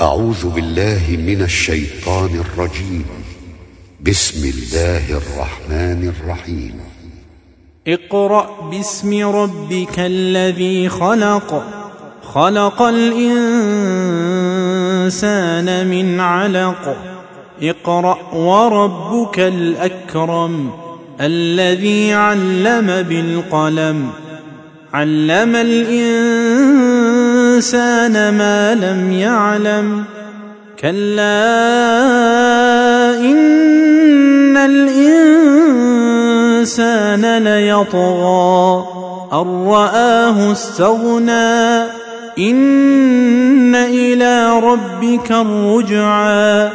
أعوذ بالله من الشيطان الرجيم. بسم الله الرحمن الرحيم. اقرأ باسم ربك الذي خلق. خلق الإنسان من علق. اقرأ وربك الأكرم الذي علم بالقلم. علم الإنسان ما لم يعلم. كلا إن الإنسان ليطغى. أن رآه استغنى. إن إلى ربك الرجعى.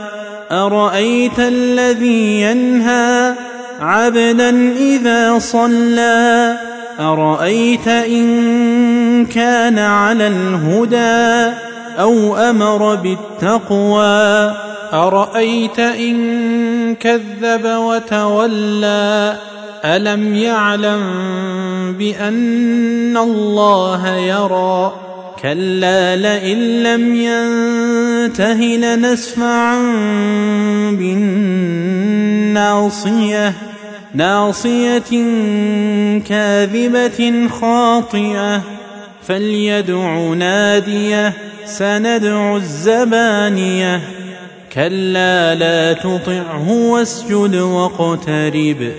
أرأيت الذي ينهى عبدا إذا صلى. أرأيت إن كان على الهدى أو أمر بالتقوى. أرأيت إن كذب وتولى؟ ألم يعلم بأن الله يرى؟ كلا لئن لم ينته لنسفعا بالناصية. ناصية كاذبة خاطئة. فليدع ناديه سندع الزبانيه كلا لا تطعه واسجد واقترب